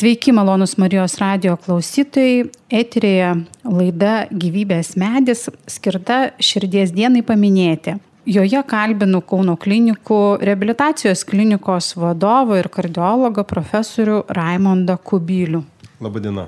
Sveiki, malonus Marijos radio klausytojai. Eterėje laida Gyvybės medis skirta širdies dienai paminėti. Joje kalbinu Kauno klinikų reabilitacijos klinikos vadovą ir kardiologą profesorių Raimondą Kubilių. Labadiena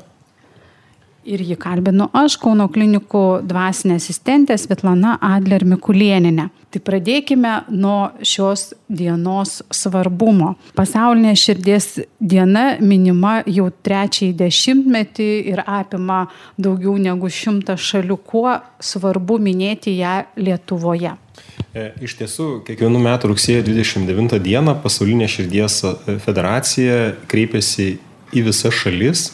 ir jį kalbinu aš, Kauno klinikų dvasinė asistentė Svetlana Adler Mikulieninė. Tai pradėkime nuo šios dienos svarbumo. Pasaulinė širdies diena minima jau trečiąjį dešimtmetį ir apima daugiau negu šimtą šalių. Kuo svarbu minėti ją Lietuvoje? E, iš tiesų, kiekvienų metų rugsėjo 29 dieną pasaulinė širdies federacija kreipėsi į visas šalis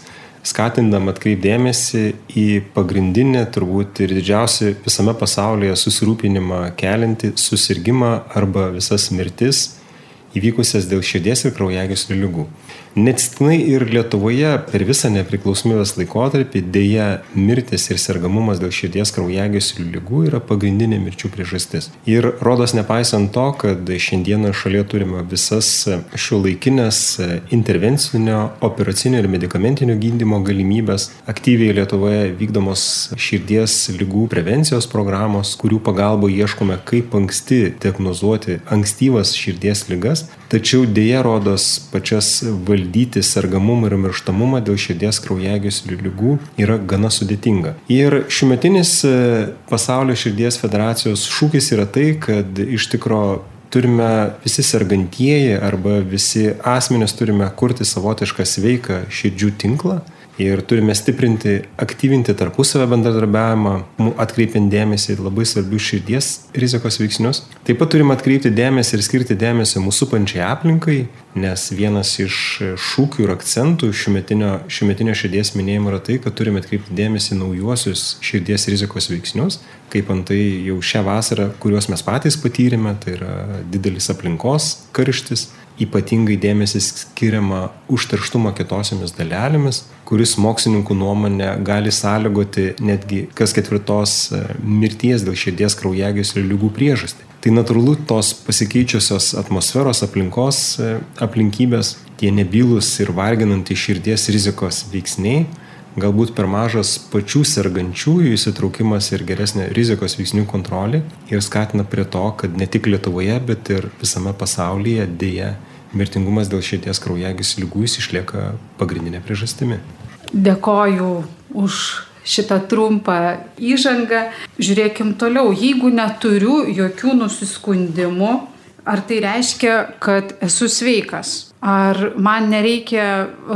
skatindama atkreipdėmėsi į pagrindinį, turbūt ir didžiausią visame pasaulyje susirūpinimą kelinti susirgymą arba visas mirtis įvykusias dėl širdies ir kraujagyslių lygų. Neatsitiktinai ir Lietuvoje per visą nepriklausomybės laikotarpį dėja mirtis ir sergamumas dėl širdies kraujagyslių lygų yra pagrindinė mirčių priežastis. Ir rodos nepaisant to, kad šiandieną šalyje turime visas šio laikinės intervencinio, operacinio ir medicamentinio gydimo galimybės, aktyviai Lietuvoje vykdomos širdies lygų prevencijos programos, kurių pagalba ieškome, kaip anksti diagnozuoti ankstyvas širdies lygas, tačiau dėja rodos pačias valdyti sergamumą ir mirštamumą dėl širdies kraujagyslių lygų yra gana sudėtinga. Ir šiumetinis e, pasaulio širdies federacijos šūkis yra tai, kad iš tikro turime visi sergantieji arba visi asmenys turime kurti savotišką sveiką širdžių tinklą ir turime stiprinti, aktyvinti tarpusavę bendradarbiavimą, atkreipiant dėmesį į labai svarbius širdies rizikos veiksnius. Taip pat turime atkreipti dėmesį ir skirti dėmesį mūsų pančiai aplinkai, nes vienas iš šūkių ir akcentų šiumetinio, šiumetinio širdies minėjimo yra tai, kad turime atkreipti dėmesį naujuosius širdies rizikos veiksnius, kaip antai jau šią vasarą, kuriuos mes patys patyrėme, tai yra didelis aplinkos karštis, ypatingai dėmesį skiriama užterštumo kietosiomis dalelėmis, kuris mokslininkų nuomonė gali sąlygoti netgi kas ketvirtos e, mirties dėl širdies kraujagyslių lygų priežastį. Tai natūralu tos pasikeičiusios atmosferos aplinkos e, aplinkybės, tie nebylus ir varginantys širdies rizikos veiksniai galbūt per mažas pačių sergančiųjų įsitraukimas ir geresnė rizikos veiksnių kontrolė ir skatina prie to, kad ne tik Lietuvoje, bet ir visame pasaulyje dėja mirtingumas dėl širdies kraujagyslių lygų jis išlieka pagrindinė priežastimi. Dėkoju už šitą trumpą įžangą. Žiūrėkim toliau. Jeigu neturiu jokių nusiskundimų, ar tai reiškia, kad esu sveikas? Ar man nereikia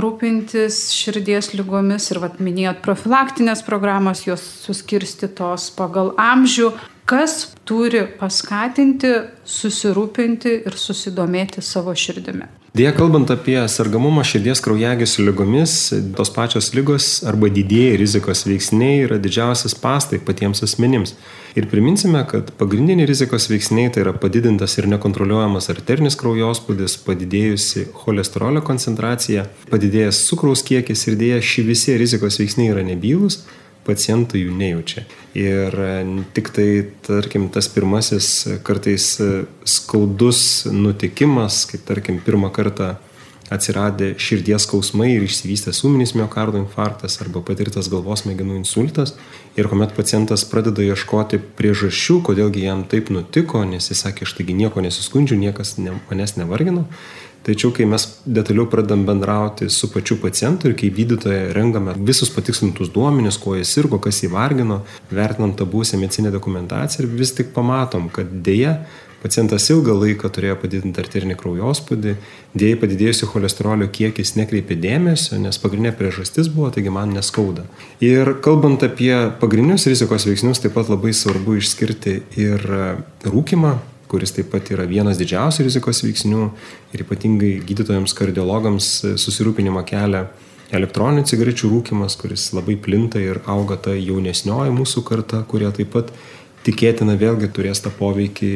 rūpintis širdies lygomis ir, vad minėjot, profilaktinės programos, jos suskirstytos pagal amžių, kas turi paskatinti, susirūpinti ir susidomėti savo širdimi? Dėja, kalbant apie sargamumą širdies kraujagyslių lygomis, tos pačios lygos arba didėjai rizikos veiksniai yra didžiausias pastai patiems asmenims. Ir priminsime, kad pagrindiniai rizikos veiksniai tai yra padidintas ir nekontroliuojamas arterinis kraujospūdis, padidėjusi cholesterolio koncentracija, padidėjęs cukraus kiekis ir dėja šie visi rizikos veiksniai yra nebylus, pacientai jų nejaučia. Ir e, tik tai, tarkim, tas pirmasis kartais e, skaudus nutikimas, kaip tarkim, pirmą kartą atsiradę širdies skausmai ir išsivystęs ūminis miocardo infarktas arba patirtas galvos smegenų insultas. Ir kuomet pacientas pradeda ieškoti priežasčių, kodėlgi jam taip nutiko, nes jis sakė, aš taigi nieko nesiskundžiu, niekas ne, manęs nevargino, Tačiau, kai mes detaliau pradedam bendrauti su pačiu pacientu ir kai gydytoje rengame visus patikslintus duomenis, kuo jis sirgo, kas jį vargino, vertinam tą būsę medicinę dokumentaciją ir vis tik pamatom, kad dėja pacientas ilgą laiką turėjo padidinti arterinį kraujospūdį, dėja padidėjusi cholesterolio kiekis nekreipė dėmesio, nes pagrindinė priežastis buvo, taigi man neskauda. Ir kalbant apie pagrindinius rizikos veiksnius, taip pat labai svarbu išskirti ir rūkimą, kuris taip pat yra vienas didžiausių rizikos veiksnių ir ypatingai gydytojams, kardiologams susirūpinimą kelia elektroninių cigarečių rūkimas, kuris labai plinta ir auga ta jaunesnioji mūsų karta, kurie taip pat tikėtina vėlgi turės tą poveikį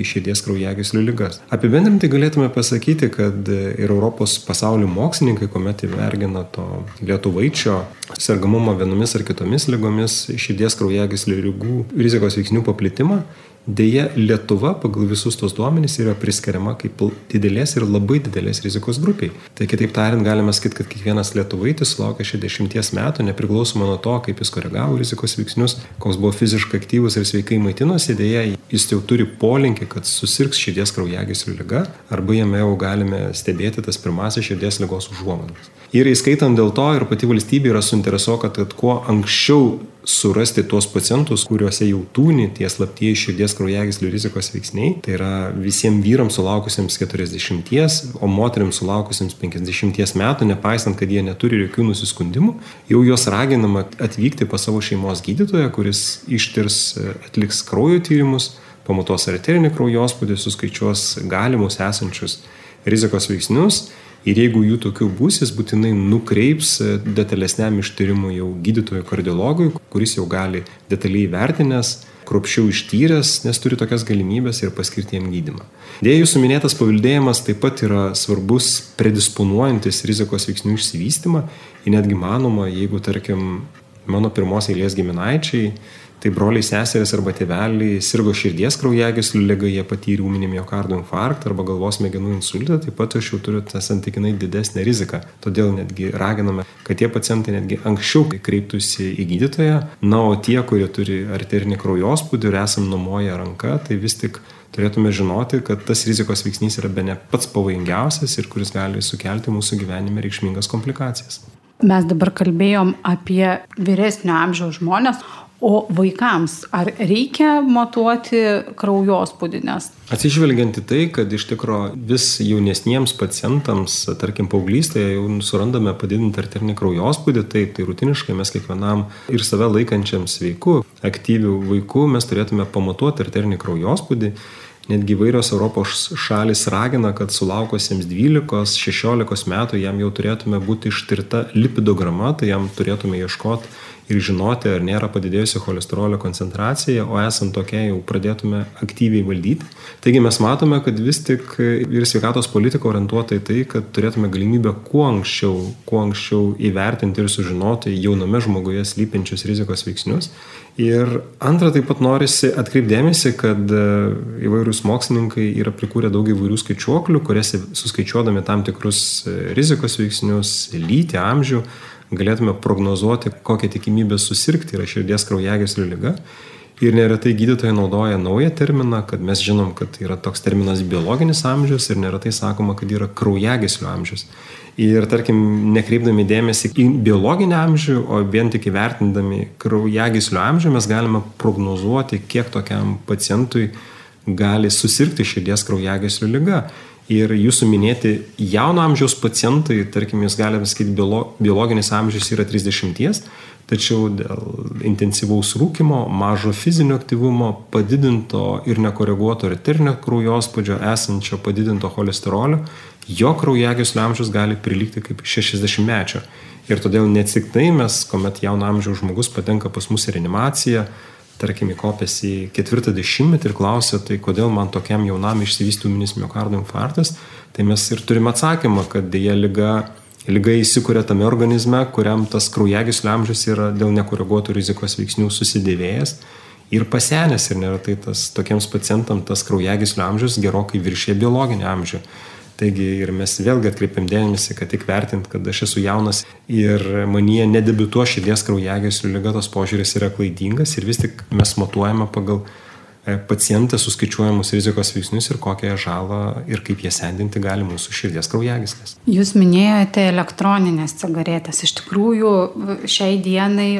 į širdies kraujagyslių lygas. Apibendrinti galėtume pasakyti, kad ir Europos pasaulio mokslininkai, kuomet įvergina to lietuvaičio sergamumo vienomis ar kitomis lygomis, širdies kraujagyslių lygų rizikos veiksnių paplitimą, Deja, Lietuva pagal visus tos duomenys yra priskiriama kaip didelės ir labai didelės rizikos grupiai. Tai kitaip tariant, galime sakyti, kad kiekvienas lietuvaitis sulaukia 60 metų, nepriklausomai nuo to, kaip jis koregavo rizikos veiksnius, koks buvo fiziškai aktyvus ir sveikai maitinosi, dėja, jis jau turi polinkį, kad susirgs širdies kraujagyslių lyga, arba jame jau galime stebėti tas pirmasis širdies lygos užuomanas. Ir įskaitant dėl to ir pati valstybė yra suinteresuota, kad kuo anksčiau surasti tuos pacientus, kuriuose jau tūni tie slaptieji širdies kraujagyslių rizikos veiksniai. Tai yra visiems vyrams sulaukusiems 40, o moteriams sulaukusiems 50 metų, nepaisant, kad jie neturi jokių nusiskundimų, jau juos raginama atvykti pas savo šeimos gydytoją, kuris ištirs, atliks kraujo tyrimus, pamatos arterinį kraujospūdį, suskaičiuos galimus esančius rizikos veiksnius Ir jeigu jų tokių bus, jis būtinai nukreips e, detalesniam ištyrimui jau gydytojui kardiologui, kuris jau gali detaliai vertinęs, kruopščiau ištyręs, nes turi tokias galimybės ir paskirti jam gydimą. Dėja, jūsų minėtas paveldėjimas taip pat yra svarbus predisponuojantis rizikos veiksnių išsivystymą. Ir netgi manoma, jeigu, tarkim, mano pirmos eilės giminaičiai tai broliai seserys arba tėveliai sirgo širdies kraujagyslių lyga, jie patyrė ūminį miocardo infarktą arba galvos smegenų insultą, taip pat aš jau turiu tą santykinai didesnę riziką. Todėl netgi raginame, kad tie pacientai netgi anksčiau kreiptųsi į gydytoją, na, o tie, kurie turi arterinį kraujospūdį ir esam numoję ranką, tai vis tik turėtume žinoti, kad tas rizikos veiksnys yra be ne pats pavojingiausias ir kuris gali sukelti mūsų gyvenime reikšmingas komplikacijas. Mes dabar kalbėjom apie vyresnio amžiaus žmonės, O vaikams ar reikia matuoti kraujospūdį? Nes... Atsižvelgiant į tai, kad iš tikrųjų vis jaunesniems pacientams, tarkim, paauglystėje jau surandame padidintą arterinį kraujospūdį, tai, tai rutiniškai mes kiekvienam ir save laikančiam sveiku, aktyviu vaiku mes turėtume pamatuoti arterinį kraujospūdį. Netgi vairios Europos šalis ragina, kad sulaukusiems 12-16 metų jam jau turėtume būti ištirta lipidograma, tai jam turėtume ieškoti ir žinoti, ar nėra padidėjusi cholesterolio koncentracija, o esant tokia jau pradėtume aktyviai valdyti. Taigi mes matome, kad vis tik ir sveikatos politika orientuota į tai, kad turėtume galimybę kuo anksčiau, kuo anksčiau įvertinti ir sužinoti jauname žmoguje slypinčius rizikos veiksnius. Ir antra, taip pat norisi atkreipdėmėsi, kad e, įvairūs mokslininkai yra prikūrę daug įvairių skaičiuoklių, kuriuose suskaičiuodami tam tikrus e, rizikos veiksnius, lytį, amžių, galėtume prognozuoti, kokia tikimybė susirgti yra širdies kraujagyslių lyga. Ir neretai gydytojai naudoja naują terminą, kad mes žinom, kad yra toks terminas biologinis amžius ir neretai sakoma, kad yra kraujagyslių amžius. Ir tarkim, nekreipdami dėmesį į biologinį amžių, o vien tik įvertindami kraujagyslių amžių, mes galime prognozuoti, kiek tokiam pacientui gali susirgti širdies kraujagyslių lyga. Ir jūsų minėti jauno amžiaus pacientai, tarkim, jūs galime sakyti, biolo, biologinis amžius yra 30, tačiau dėl intensyvaus rūkimo, mažo fizinio aktyvumo, padidinto ir nekoreguoto arterinio kraujospūdžio, esančio padidinto cholesterolio, jo kraujagyslių amžius gali prilygti kaip 60 mečio. Ir todėl neatsiktai mes, kuomet jauno amžiaus žmogus patenka pas mus į reanimaciją, tarkim, įkopęs į ketvirtą dešimtmetį ir klausia, tai kodėl man tokiam jaunam išsivystė ūminis miocardo infarktas, tai mes ir turime atsakymą, kad dėja lyga, lyga įsikūrė tame organizme, kuriam tas kraujagyslių amžius yra dėl nekoreguotų rizikos veiksnių susidėvėjęs ir pasenęs ir neretai tas tokiems pacientams tas kraujagyslių amžius gerokai viršė biologinį amžių. Taigi ir mes vėlgi atkreipiam dėmesį, kad tik vertint, kad aš esu jaunas ir manyje nedebituo širdies kraujagyslių lyga, tas požiūris yra klaidingas ir vis tik mes matuojame pagal e, pacientą suskaičiuojamus rizikos veiksnius ir kokią žalą ir kaip jie sendinti gali mūsų širdies kraujagyslės. Jūs minėjote elektroninės cigaretės. Iš tikrųjų, šiai dienai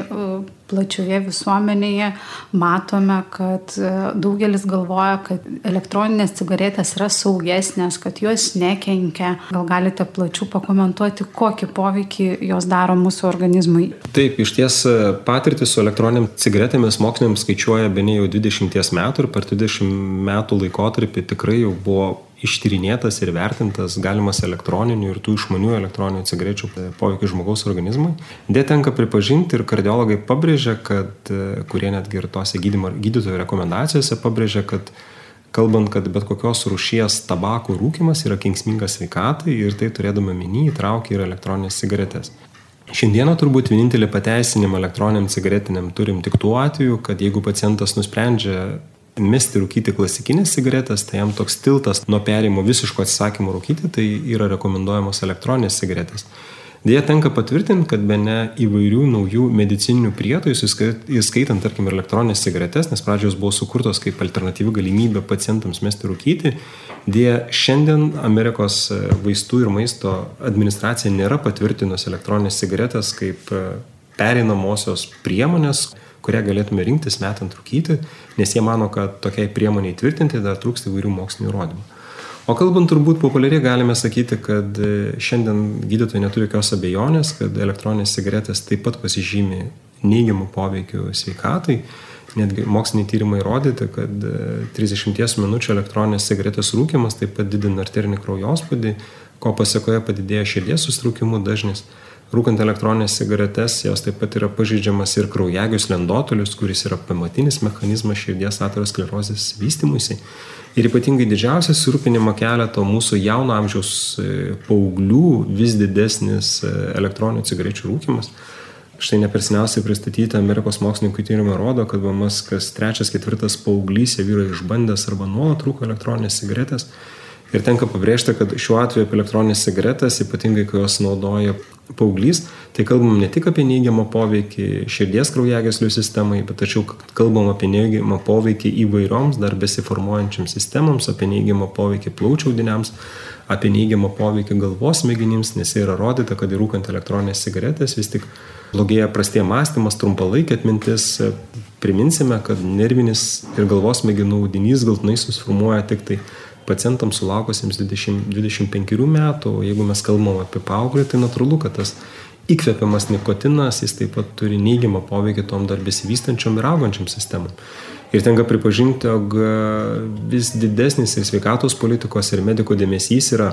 plačioje visuomenėje matome, kad e, daugelis galvoja, kad elektroninės cigaretės yra saugesnės, kad jos nekenkia. Gal galite plačiau pakomentuoti, kokį poveikį jos daro mūsų organizmui? Taip, iš ties e, patirtis su elektroniniam cigaretėmis moksliniams skaičiuoja be ne jau 20 metų ir per 20 metų laikotarpį tikrai jau buvo ištyrinėtas ir vertintas galimas elektroninių ir tų išmanių elektroninių cigarečių poveikis žmogaus organizmui. Dė tenka pripažinti ir kardiologai pabrėžia, kad, e, kurie netgi ir tose gydymo, gydytojų rekomendacijose pabrėžia, kad kalbant, kad bet kokios rūšies tabako rūkimas yra kenksmingas sveikatai ir tai turėdama minį įtraukia ir elektroninės cigaretės. Šiandieną turbūt vienintelį pateisinimą elektroniniam cigaretiniam turim tik tuo atveju, kad jeigu pacientas nusprendžia mesti rūkyti klasikinės cigaretės, tai jam toks tiltas nuo perėjimo visiško atsisakymo rūkyti, tai yra rekomenduojamos elektroninės cigaretės. Dėja tenka patvirtinti, kad be ne įvairių naujų medicininių prietaisų, įskaitant, tarkim, ir elektroninės cigaretės, nes pradžios buvo sukurtos kaip alternatyvi galimybė pacientams mesti rūkyti, dėja šiandien Amerikos e, vaistų ir maisto administracija nėra patvirtinusi elektroninės cigaretės kaip e, pereinamosios priemonės, kurią galėtume rinktis metant rūkyti, nes jie mano, kad tokiai priemoniai tvirtinti dar trūksta įvairių mokslinių įrodymų. O kalbant turbūt populiariai galime sakyti, kad e, šiandien gydytojai neturi jokios abejonės, kad elektroninės cigaretės taip pat pasižymi neigiamų poveikių sveikatai. Netgi moksliniai tyrimai rodyti, kad 30 e, minučių elektroninės cigaretės rūkimas taip pat didina arterinį kraujospūdį, ko pasiekoje padidėja širdies sustraukimų dažnis. Rūkant elektroninės cigaretes, jos taip pat yra pažeidžiamas ir kraujagys lendotolius, kuris yra pamatinis mechanizmas širdies aterosklerozės vystimuisi. Ir ypatingai didžiausias surūpinimo kelia to mūsų jauno amžiaus e, paauglių vis didesnis e, elektroninių cigarečių rūkimas. Štai nepersiniausiai pristatyta Amerikos mokslininkų tyrimai rodo, kad vamas kas trečias, ketvirtas paauglys jau yra išbandęs arba nuolat rūko elektroninės cigaretės. Ir tenka pabrėžti, kad šiuo atveju apie elektroninės cigaretės, ypatingai kai jos naudoja paauglys, tai kalbam ne tik apie neigiamą poveikį širdies kraujagyslių sistemai, bet tačiau kalbam apie neigiamą poveikį įvairioms dar besiformuojančiams sistemoms, apie neigiamą poveikį plaučių audiniams, apie neigiamą poveikį galvos smegenims, nes yra rodyta, kad įrūkant elektroninės cigaretės vis tik blogėja prastė mąstymas, trumpalaikė atmintis. Priminsime, kad nervinis ir galvos smegenų audinys galtinai susiformuoja tik tai pacientams sulaukusiems 20-25 metų, jeigu mes kalbam apie paauglį, tai natūralu, kad tas įkvepiamas nikotinas, jis taip pat turi neigiamą poveikį tom dar besivystančiom ir augančiam sistemam. Ir tenka pripažinti, jog vis didesnis ir sveikatos politikos ir mediko dėmesys yra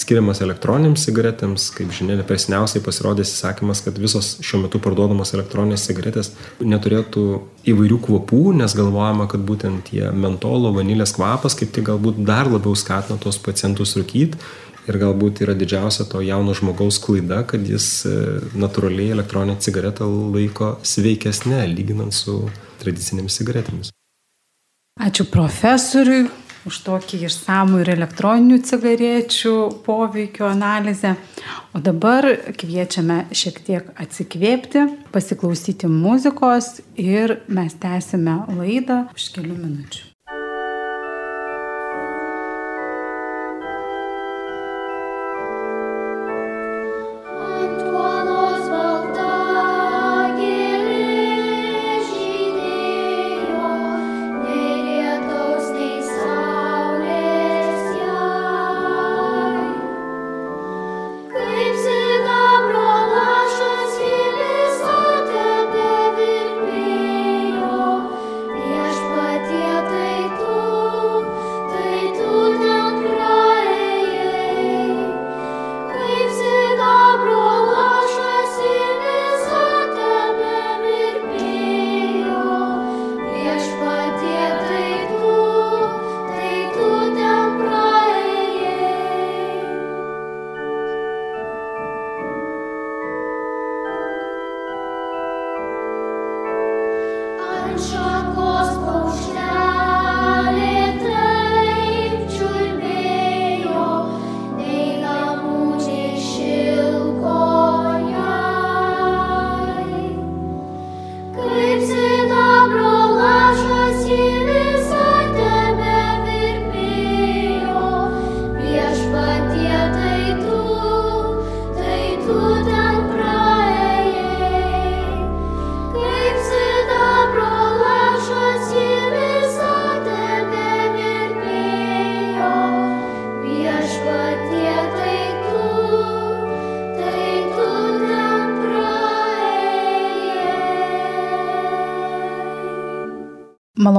skiriamas elektroninėms cigaretėms. Kaip žinia, per seniausiai pasirodęs įsakymas, kad visos šiuo metu parduodamos elektroninės cigaretės neturėtų įvairių kvapų, nes galvojama, kad būtent tie mentolo, vanilės kvapas kaip tik galbūt dar labiau skatina tos pacientus rūkyti. Ir galbūt yra didžiausia to jauno žmogaus klaida, kad jis e, natūraliai elektroninę cigaretę laiko sveikesnė, lyginant su tradicinėmis cigaretėmis. Ačiū profesoriui už tokį išsamų ir elektroninių cigarečių poveikio analizę. O dabar kviečiame šiek tiek atsikvėpti, pasiklausyti muzikos ir mes tęsime laidą už kelių minučių.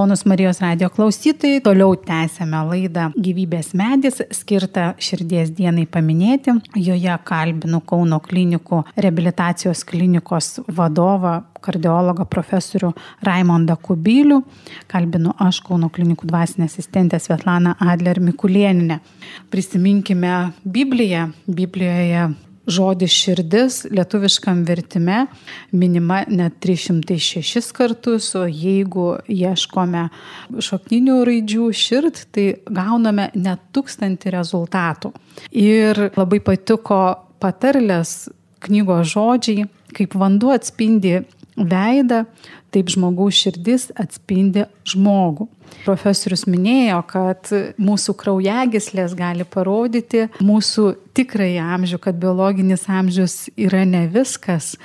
Malonus Marijos radio klausytojai, toliau tęsėme laidą Gyvybės medis, skirtą širdies dienai paminėti. Joje kalbinu Kauno klinikų reabilitacijos klinikos vadovą, kardiologą profesorių Raimondą Kubilių. Kalbinu aš Kauno klinikų dvasinė asistentė Svetlana Adler Mikulieninė. Prisiminkime Bibliją. Biblijoje žodis širdis lietuviškam vertime minima net 306 kartus, o jeigu ieškome šakninių raidžių širt, tai gauname net tūkstantį rezultatų. Ir labai patiko patarlės knygos žodžiai, kaip vanduo atspindi veidą, taip žmogaus širdis atspindi žmogų. Profesorius minėjo, kad mūsų kraujagislės gali parodyti mūsų tikrąjį amžių, kad biologinis amžius yra ne viskas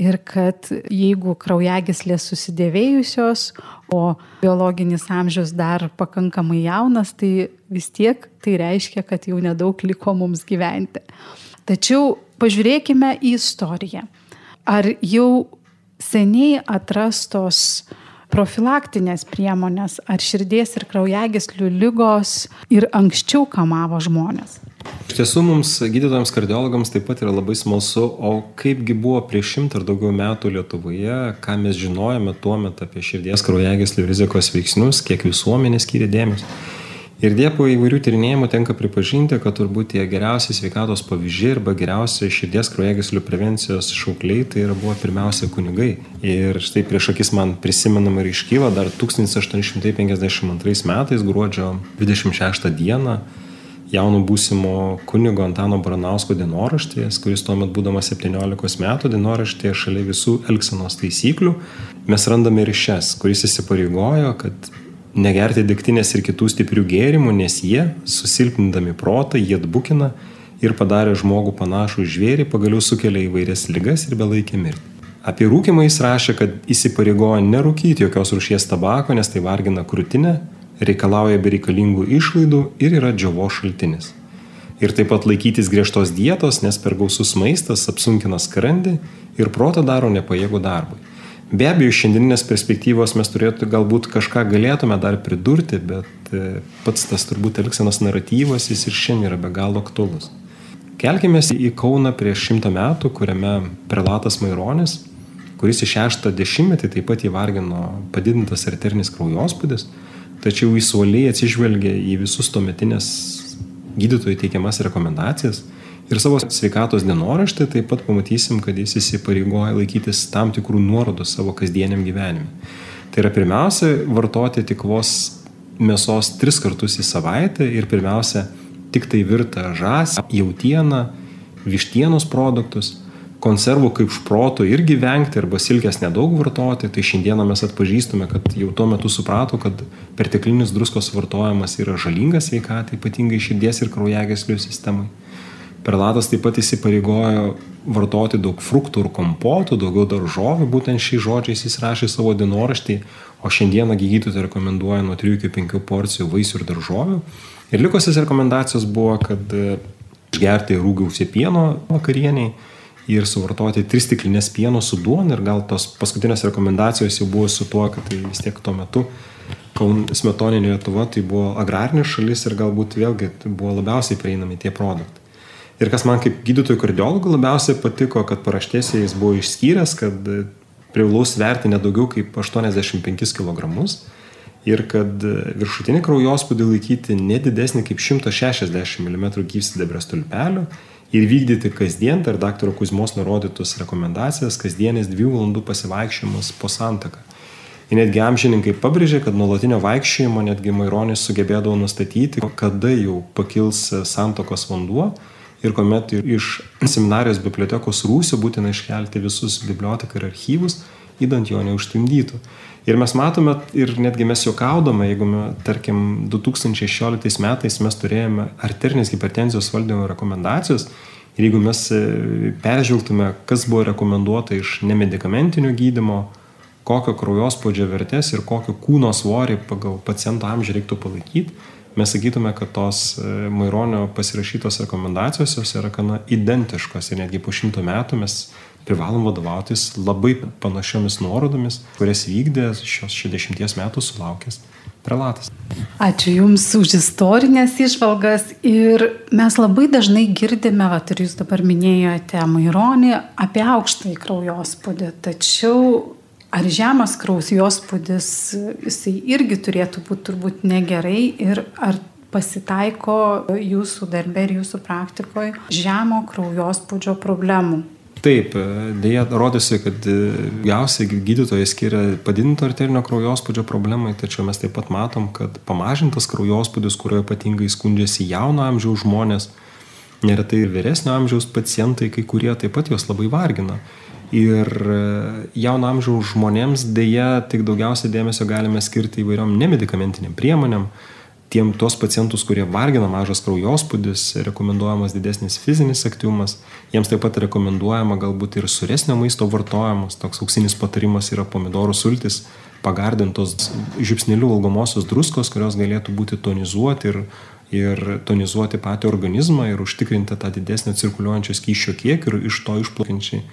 ir kad jeigu kraujagislės susidėvėjusios, o biologinis amžius dar pakankamai jaunas, tai vis tiek tai reiškia, kad jau nedaug liko mums gyventi. Tačiau pažiūrėkime į istoriją. Ar jau seniai atrastos profilaktinės priemonės ar širdies ir kraujagyslių lygos ir anksčiau kamavo žmonės. Iš tiesų mums gydytojams kardiologams taip pat yra labai smalsu, o kaipgi buvo prieš šimtą ar daugiau metų Lietuvoje, ką mes žinojame tuo metu apie širdies kraujagyslių rizikos veiksnius, kiek visuomenė skiria dėmesio. Ir dė po įvairių tyrinėjimų tenka pripažinti, kad turbūt tie geriausi sveikatos pavyzdžiai arba geriausi širdies kraujagyslių prevencijos šaukliai tai yra buvo pirmiausia kunigai. Ir štai prieš akis man prisimenama ir iškyla dar 1852 metais gruodžio 26 dieną jauno būsimo kunigo Antano Baranausko dienoraštės, kuris tuomet būdamas 17 metų dienoraštėje šalia visų elgsenos taisyklių, mes randame ir šias, kuris įsipareigojo, kad negerti degtinės ir kitų stiprių gėrimų, nes jie, susilpnindami protą, jie atbukina ir padarė žmogų panašų žvėrį, pagaliau sukelia įvairias lygas ir belaikė mirtį. Apie rūkimą jis rašė, kad įsipareigojo nerūkyti jokios rūšies tabako, nes tai vargina krūtinę, reikalauja bereikalingų išlaidų ir yra džiovo šaltinis. Ir taip pat laikytis griežtos dietos, nes per gausus maistas apsunkina skrandį ir protą daro nepajėgų darbui. Be abejo, iš šiandieninės perspektyvos mes turėtume galbūt kažką galėtume dar pridurti, bet e, pats tas turbūt elgsenos naratyvas jis ir šiandien yra be galo aktuolus. Kelkime į Kauną prieš šimtą metų, kuriame prelatas Maironis, kuris į šeštą dešimtmetį taip pat įvargino padidintas arterinis kraujospūdis, tačiau jis uoliai atsižvelgė į visus tuometinės gydytojų teikiamas rekomendacijas Ir savo sveikatos dienoraštį taip pat pamatysim, kad jis įsipareigoja laikytis tam tikrų nuorodų savo kasdieniam gyvenimui. Tai yra pirmiausia, vartoti tik vos mėsos tris kartus į savaitę ir pirmiausia, tik tai virtą žąsį, jautieną, vištienos produktus, konservų kaip šprotų irgi vengti arba silkės nedaug vartoti, tai šiandieną mes atpažįstume, kad jau tuo metu suprato, kad perteklinis druskos vartojimas yra žalingas sveikatai, ypatingai širdies ir kraujagyslių sistemai. Prelatas taip pat įsipareigojo vartoti daug fruktų ir kompotų, daugiau daržovių, būtent šiais žodžiais jis rašė savo dienoraštį, o šiandieną gydytojai rekomenduoja nuo 3 iki 5 porcijų vaisių ir daržovių. Ir likusios rekomendacijos buvo, kad e, išgerti rūgiausiai pieno vakarieniai ir suvartoti 3 stiklinės pieno su duona ir gal tos paskutinės rekomendacijos jau buvo su tuo, kad tai vis tiek tuo metu smetoninė Lietuva tai buvo agrarinė šalis ir galbūt vėlgi tai buvo labiausiai prieinami tie produktai. Ir kas man kaip gydytojų kardiologų labiausiai patiko, kad paraštėse jis buvo išskyręs, kad privalau sverti nedaugiau kaip 85 kg ir kad viršutinį kraujospūdį laikyti nedidesnį kaip 160 mm gyvsidabrio stulpelio ir vykdyti kasdien, per daktaro Kuzmos nurodytus rekomendacijas, kasdienis 2 valandų pasivaikščiojimas po santaką. Ir netgi amžininkai pabrėžė, kad nuolatinio vaikščiojimo netgi Maironis sugebėdavo nustatyti, kada jau pakils santokos vanduo ir kuomet iš seminarijos bibliotekos rūsio būtina iškelti visus biblioteką ir archyvus, įdant jo neužtimdytų. Ir mes matome, ir netgi mes juokaudome, jeigu, tarkim, 2016 metais mes turėjome arterinės hipertenzijos valdymo rekomendacijos, ir jeigu mes e, peržvelgtume, kas buvo rekomenduota iš nemedikamentinio gydimo, kokio kraujospūdžio vertės ir kokio kūno svorį pagal paciento amžių reiktų palaikyti, mes sakytume, kad tos e, Maironio pasirašytos rekomendacijos jos yra gana identiškos ir netgi po šimto metų mes privalom vadovautis labai panašiomis nuorodomis, kurias vykdė šios 60 metų sulaukęs prelatas. Ačiū Jums už istorinės išvalgas ir mes labai dažnai girdime, va, ir Jūs dabar minėjote Maironį, apie aukštąjį kraujospūdį, tačiau ar žemas kraujospūdis, jisai irgi turėtų būti turbūt negerai ir ar pasitaiko jūsų darbė ir jūsų praktikoje žemo kraujospūdžio problemų. Taip, dėja, rodosi, kad daugiausiai gydytojai skiria padidinto arterinio kraujospūdžio problemai, tačiau mes taip pat matom, kad pamažintas kraujospūdis, kurio ypatingai skundžiasi jauno amžiaus žmonės, neretai ir vyresnio amžiaus pacientai, kai kurie taip pat juos labai vargina. Ir jauno amžiaus žmonėms dėja tik daugiausia dėmesio galime skirti įvairiom nemedikamentiniam priemonėm, tiem tuos pacientus, kurie vargina mažas kraujospūdis, rekomenduojamas didesnis fizinis aktyvumas, jiems taip pat rekomenduojama galbūt ir suresnio maisto vartojimas, toks auksinis patarimas yra pomidorų sultis, pagardintos žipsnelių valgomosios druskos, kurios galėtų būti tonizuoti ir, ir tonizuoti patį organizmą ir užtikrinti tą didesnį cirkuliuojančio skyšio kiekį ir iš to išplaukiančiai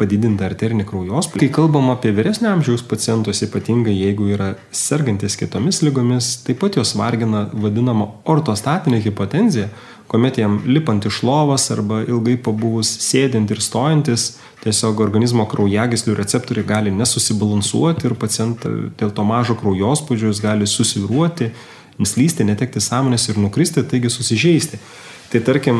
padidintą arterinį kraujospūdį. Kai kalbam apie vyresnio amžiaus pacientus, ypatingai jeigu yra sergantis kitomis lygomis, taip pat juos vargina vadinama ortostatinė hipotenzija, kuomet jam lipant iš lovos arba ilgai pabuvus sėdint ir stojantis, tiesiog organizmo kraujagyslių receptoriai gali nesusibalansuoti ir pacientą dėl to mažo kraujospūdžio jis gali susiruoti, nuslysti, netekti sąmonės ir nukristi, taigi susižeisti. Tai tarkim,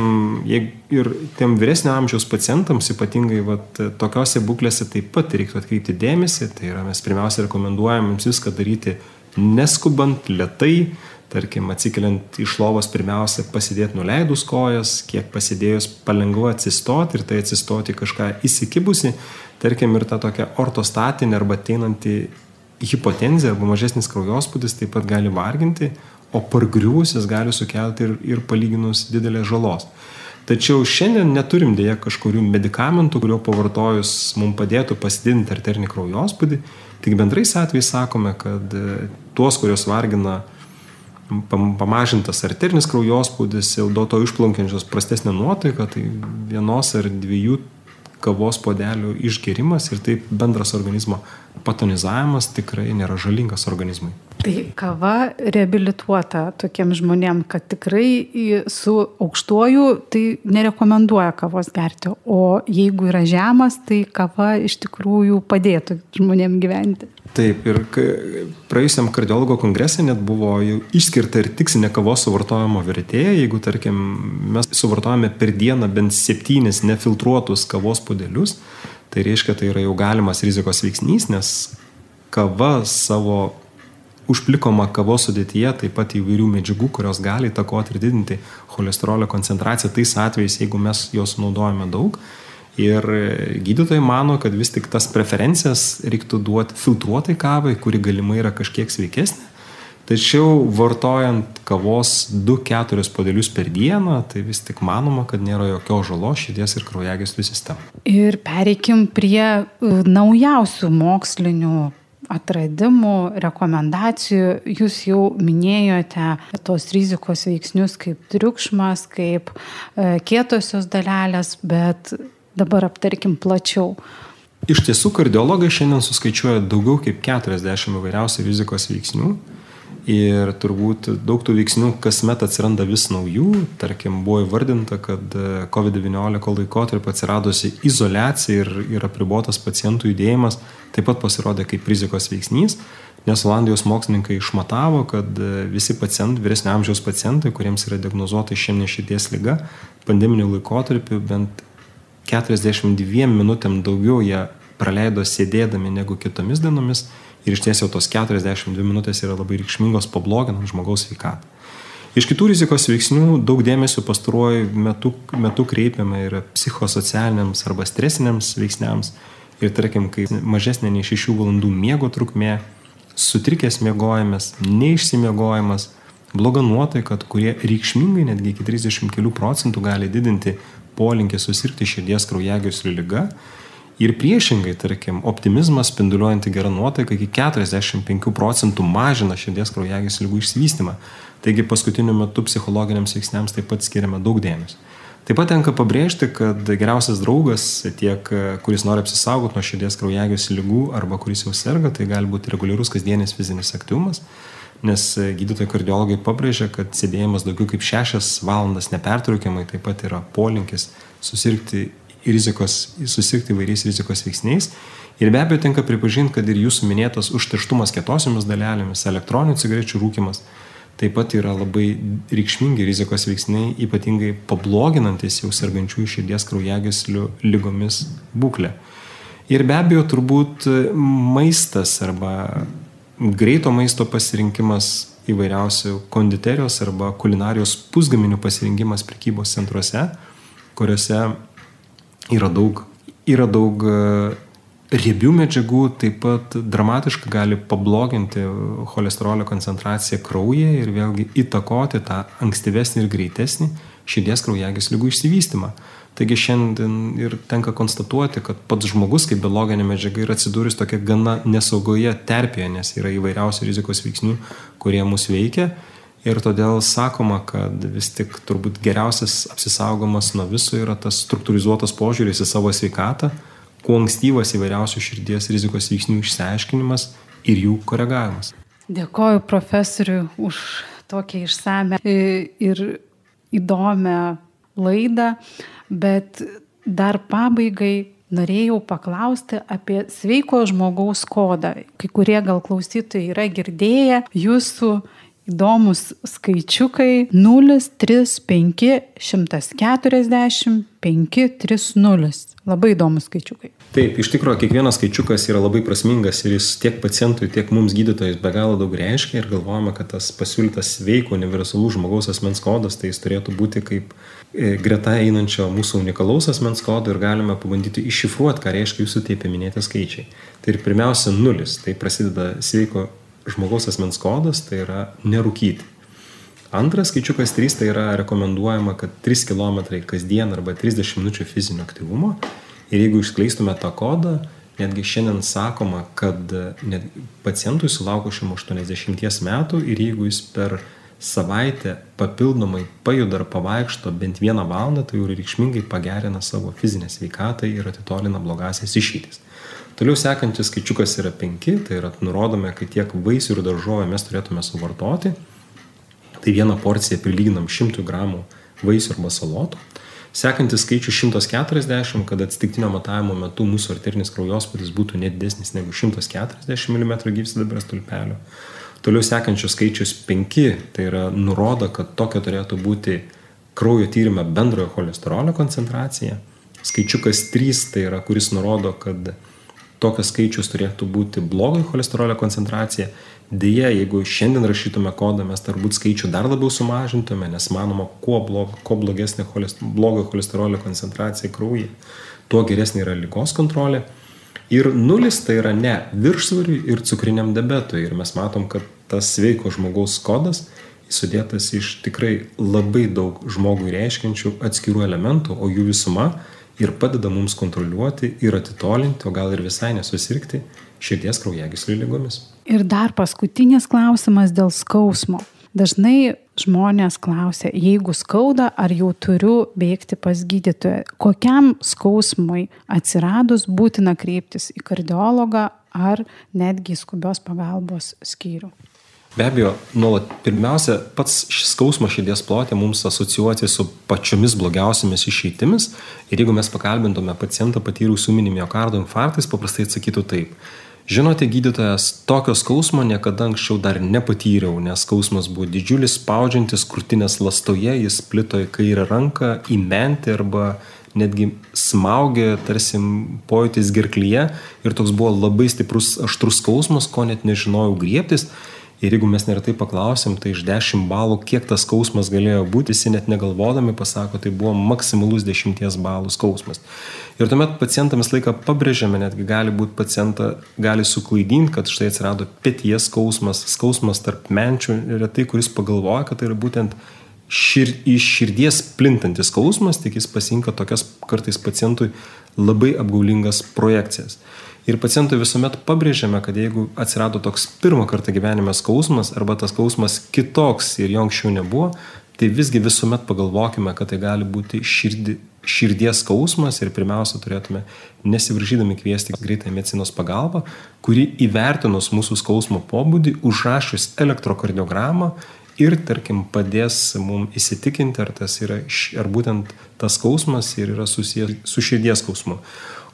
ir tiem vyresnio amžiaus pacientams, ypatingai vat, tokiose būklėse taip pat reiktų atkreipti dėmesį. Tai yra mes pirmiausia rekomenduojam jums viską daryti neskubant, lietai, tarkim, atsikeliant iš lovos pirmiausia pasidėti nuleidus kojas, kiek pasidėjus palengva atsistoti ir tai atsistoti kažką įsikibusi, tarkim, ir ta tokia ortostatinė arba ateinanti hipotenzija arba mažesnis kraujospūdis taip pat gali varginti, o pargriuvus jis gali sukelti ir, ir palyginus didelės žalos. Tačiau šiandien neturim dėja kažkurių medikamentų, kurio pavartojus mums padėtų pasididinti arterinį kraujospūdį. Tik bendrais atvejais sakome, kad e, tuos, kurios vargina pamažintas arterinis kraujospūdis, jau dėl to išplaukiančios prastesnė nuotaika, tai vienos ar dviejų kavos podelių išgerimas ir taip bendras organizmo patonizavimas tikrai nėra žalingas organizmui. Tai kava reabilituota tokiem žmonėm, kad tikrai su aukštuoju tai nerekomenduoja kavos gerti, o jeigu yra žemas, tai kava iš tikrųjų padėtų žmonėm gyventi. Taip, ir praėjusiam kardiologo kongresė net buvo išskirta ir tikslinė kavos suvartojimo vertė. Jeigu, tarkim, mes suvartojame per dieną bent septynis nefiltruotus kavos podelius, tai reiškia, tai yra jau galimas rizikos veiksnys, nes kava savo užplikoma kavos sudėtyje taip pat įvairių medžiagų, kurios gali įtakoti ir didinti cholesterolio koncentraciją tais atvejais, jeigu mes jos naudojame daug. Ir gydytojai mano, kad vis tik tas preferencijas reiktų duoti filtruotai kavai, kuri galimai yra kažkiek sveikesnė. Tačiau vartojant kavos 2-4 podelius per dieną, tai vis tik manoma, kad nėra jokios žalos širdies ir kraujagyslių sistemai. Ir pereikim prie e, naujausių mokslinių atradimų, rekomendacijų. Jūs jau minėjote tos rizikos veiksnius kaip triukšmas, kaip e, kietosios dalelės, bet Dabar aptarkim plačiau. Iš tiesų, kardiologai šiandien suskaičiuoja daugiau kaip 40 įvairiausių rizikos veiksnių. Ir turbūt daug tų veiksnių kasmet atsiranda vis naujų. Tarkim, buvo įvardinta, kad COVID-19 laikotarpį atsiradusi izolacija ir, ir apribotas pacientų judėjimas taip pat pasirodė kaip rizikos veiksnys, nes Olandijos mokslininkai išmatavo, kad visi pacientai, vyresnio amžiaus pacientai, kuriems yra diagnozuota išeminė širdies lyga, pandeminiu laikotarpiu bent 42 minutėm daugiau jie praleido sėdėdami negu kitomis dienomis ir iš ties jau tos 42 minutės yra labai reikšmingos pabloginant žmogaus sveikatą. Iš kitų rizikos veiksnių daug dėmesio pastaruoju metu, metu kreipiame ir psichosocialiniams arba stresiniams veiksniams. Ir tarkim, kai mažesnė nei 6 valandų miego trukmė, sutrikęs miegojimas, neišsimiegojimas, bloga nuotaika, kurie reikšmingai netgi iki 30 kelių procentų gali didinti polinkį susirgti širdies kraujagyslių lyga. Ir priešingai, tarkim, optimizmas spinduliuojanti gerą nuotaiką iki 45 procentų mažina širdies kraujagyslių lygų išsivystymą. Taigi paskutiniu metu psichologiniams veiksniams taip pat skiriame daug dėmesio. Taip pat tenka pabrėžti, kad geriausias draugas, tiek kuris nori apsisaugoti nuo širdies kraujagyslių lygų arba kuris jau serga, tai gali būti reguliarus kasdienis fizinis aktyvumas nes gydytojai kardiologai pabrėžia, kad sėdėjimas daugiau kaip 6 valandas nepertraukiamai taip pat yra polinkis susirgti rizikos, susirgti įvairiais rizikos veiksniais. Ir be abejo tenka pripažinti, kad ir jūsų minėtas užterštumas kietosiomis dalelėmis, elektroninių cigarečių rūkimas taip pat yra labai reikšmingi rizikos veiksniai, ypatingai pabloginantis jau sergančių širdies kraujagyslių lygomis būklę. Ir be abejo, turbūt maistas arba greito maisto pasirinkimas įvairiausių konditerijos arba kulinarijos pusgaminių pasirinkimas prekybos centruose, kuriuose yra daug, yra daug riebių medžiagų taip pat dramatiškai gali pabloginti cholesterolio koncentraciją kraujyje ir vėlgi įtakoti tą ankstyvesnį ir greitesnį širdies kraujagyslių lygų išsivystymą. Taigi šiandien ir tenka konstatuoti, kad pats žmogus kaip biologinė medžiaga yra atsidūręs tokia gana nesaugoje terpėje, nes yra įvairiausių rizikos veiksnių, kurie mus veikia. Ir todėl sakoma, kad vis tik turbūt geriausias apsisaugomas nuo viso yra tas struktūrizuotas požiūris į savo sveikatą, kuo ankstyvas įvairiausių širdies rizikos veiksnių išsiaiškinimas ir jų koregavimas. Dėkoju profesoriui už tokią išsame ir įdomią laidą, bet dar pabaigai norėjau paklausti apie sveiko žmogaus kodą. Kai kurie gal klausytojai yra girdėję jūsų įdomus skaičiukai 035 140 530. Labai įdomus skaičiukai. Taip, iš tikrųjų, kiekvienas skaičiukas yra labai prasmingas ir jis tiek pacientui, tiek mums gydytojais be galo daug reiškia ir galvojame, kad tas pasiūlytas sveiko universalus žmogaus asmens kodas, tai jis turėtų būti kaip e, greta einančio mūsų unikalaus asmens kodo ir galime pabandyti iššifruoti, ką reiškia jūsų tie paminėti skaičiai. Tai ir pirmiausia, nulis, tai prasideda sveiko žmogaus asmens kodas, tai yra nerūkyti. Antras skaičiukas 3 tai yra rekomenduojama, kad 3 km kasdien arba 30 minučių fizinio aktyvumo. Ir jeigu išskleistume tą kodą, netgi šiandien sakoma, kad net pacientui sulaukusiam 80 metų ir jeigu jis per savaitę papildomai pajuda ar pavaikšto bent vieną valandą, tai jau reikšmingai pagerina savo fizinę sveikatą ir atitolina blogasias išeitis. Toliau sekantis skaičiukas yra 5, tai yra nurodome, kad tiek vaisių ir daržovę mes turėtume suvartoti Tai vieną porciją prilyginam 100 gramų vaisių arba salotų. Sekantis skaičius 140, kad atsitiktinio matavimo metu mūsų arterinis kraujospūdis būtų nedidesnis negu 140 mm gyvsidabrio stulpelio. Toliau sekančios skaičius 5, tai yra nurodo, kad tokia turėtų būti kraujo tyrimė bendrojo cholesterolio koncentracija. Skaičiukas 3, tai yra, kuris nurodo, kad tokias skaičius turėtų būti blogojo cholesterolio koncentracija Deja, jeigu šiandien rašytume kodą, mes turbūt skaičių dar labiau sumažintume, nes manoma, kuo, blog, kuo blogesnė cholesterolio, blogo cholesterolio koncentracija kraujyje, tuo geresnė yra lygos kontrolė. Ir nulis tai yra ne viršsvariui ir cukriniam debetui. Ir mes matom, kad tas sveiko žmogaus kodas sudėtas iš tikrai labai daug žmogui reiškiančių atskirų elementų, o jų visuma ir padeda mums kontroliuoti ir atitolinti, o gal ir visai nesusirgti širdies kraujagyslių lygomis. Ir dar paskutinis klausimas dėl skausmo. Dažnai žmonės klausia, jeigu skauda, ar jau turiu bėgti pas gydytoją. Kokiam skausmui atsiradus būtina kreiptis į kardiologą ar netgi skubios pagalbos skyrių. Be abejo, nuolat pirmiausia, pats skausmas širdies plotė mums asocijuoti su pačiomis blogiausiamis išeitimis ir jeigu mes pakalbintume pacientą patyrusių mini miocardo infarktais, paprastai atsakytų taip. Žinote, gydytojas, tokio skausmo niekada anksčiau dar nepatyriau, nes skausmas buvo didžiulis, spaudžiantis krūtinės lastoje, jis plito į kairę ranką, į mentį arba netgi smaugė, tarsi pojūtis gerklyje ir toks buvo labai stiprus aštrus skausmas, ko net nežinojau griebtis. Ir jeigu mes neretai paklausim, tai iš 10 balų, kiek tas skausmas galėjo būti, visi net negalvodami pasako, tai buvo maksimalus 10 balų skausmas. Ir tuomet pacientams laiką pabrėžiame, netgi gali būti pacientą, gali suklaidinti, kad štai atsirado pėties skausmas, skausmas tarp menčių retai, kuris pagalvoja, kad tai yra būtent šir, iš širdies plintantis skausmas, tik jis pasinka tokias kartais pacientui labai apgaulingas projekcijas. Ir pacientui visuomet pabrėžiame, kad jeigu atsirado toks pirmą kartą gyvenime skausmas arba tas skausmas kitoks ir jo anksčiau nebuvo, tai visgi visuomet pagalvokime, kad tai gali būti širdi, širdies skausmas ir pirmiausia turėtume nesivaržydami kviesti greitą medicinos pagalbą, kuri įvertinus mūsų skausmo pobūdį, užrašius elektrokardiogramą ir, tarkim, padės mums įsitikinti, ar, yra, ar būtent tas skausmas yra susijęs su širdies skausmu.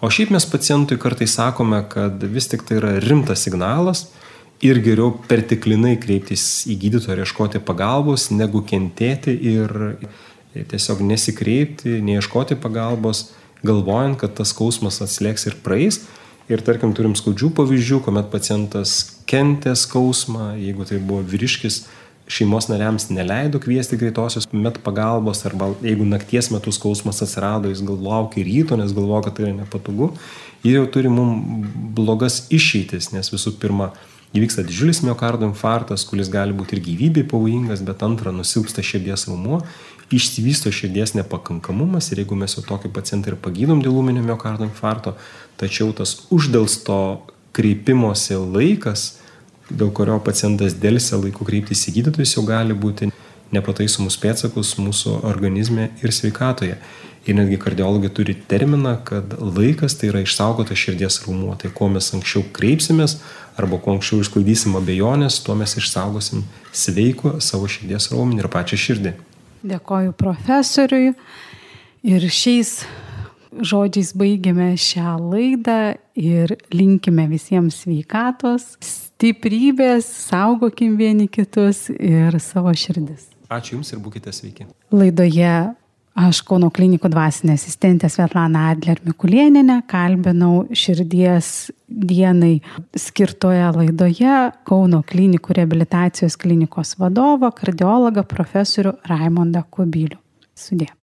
O šiaip mes pacientui kartais sakome, kad vis tik tai yra rimtas signalas ir geriau pertiklinai kreiptis į gydytoją ir ieškoti pagalbos, negu kentėti ir tiesiog nesikreipti, neieškoti pagalbos, galvojant, kad tas skausmas atslėgs ir praeis. Ir tarkim, turim skaudžių pavyzdžių, kuomet pacientas kentė skausmą, jeigu tai buvo vyriškis, šeimos nariams neleido kviesti greitosios met pagalbos, arba jeigu nakties metu skausmas atsirado, jis gal laukia ryto, nes galvoja, kad tai yra nepatogu. Ir jau turi mums blogas išeitis, nes visų pirma, įvyksta didžiulis miocardo infarktas, kuris gali būti ir gyvybei pavojingas, bet antra, nusilpsta širdies raumuo, išsivysto širdies nepakankamumas ir jeigu mes jau tokį pacientą ir pagydom dėl ūminio miocardo infarkto, tačiau tas uždėlsto kreipimosi laikas, dėl kurio pacientas dėlsia laiku kreiptis į gydytojus, jau gali būti nepataisomus pėtsakus mūsų organizme ir sveikatoje. Ir netgi kardiologai turi terminą, kad laikas tai yra išsaugotas širdies raumuo. Tai kuo mes anksčiau kreipsimės arba kuo anksčiau išsklaidysim abejonės, tuo mes išsaugosim sveiku savo širdies raumenį ir pačią širdį. Dėkoju profesoriui. Ir šiais žodžiais baigiame šią laidą ir linkime visiems sveikatos, stiprybės, saugokim vieni kitus ir savo širdis. Ačiū Jums ir būkite sveiki. Laidoje Aš Kauno klinikų dvasinė asistentė Svetlana Adler Mikulieninė kalbinau širdies dienai skirtoje laidoje Kauno klinikų reabilitacijos klinikos vadovą, kardiologą profesorių Raimondą Kubilių. Sudė.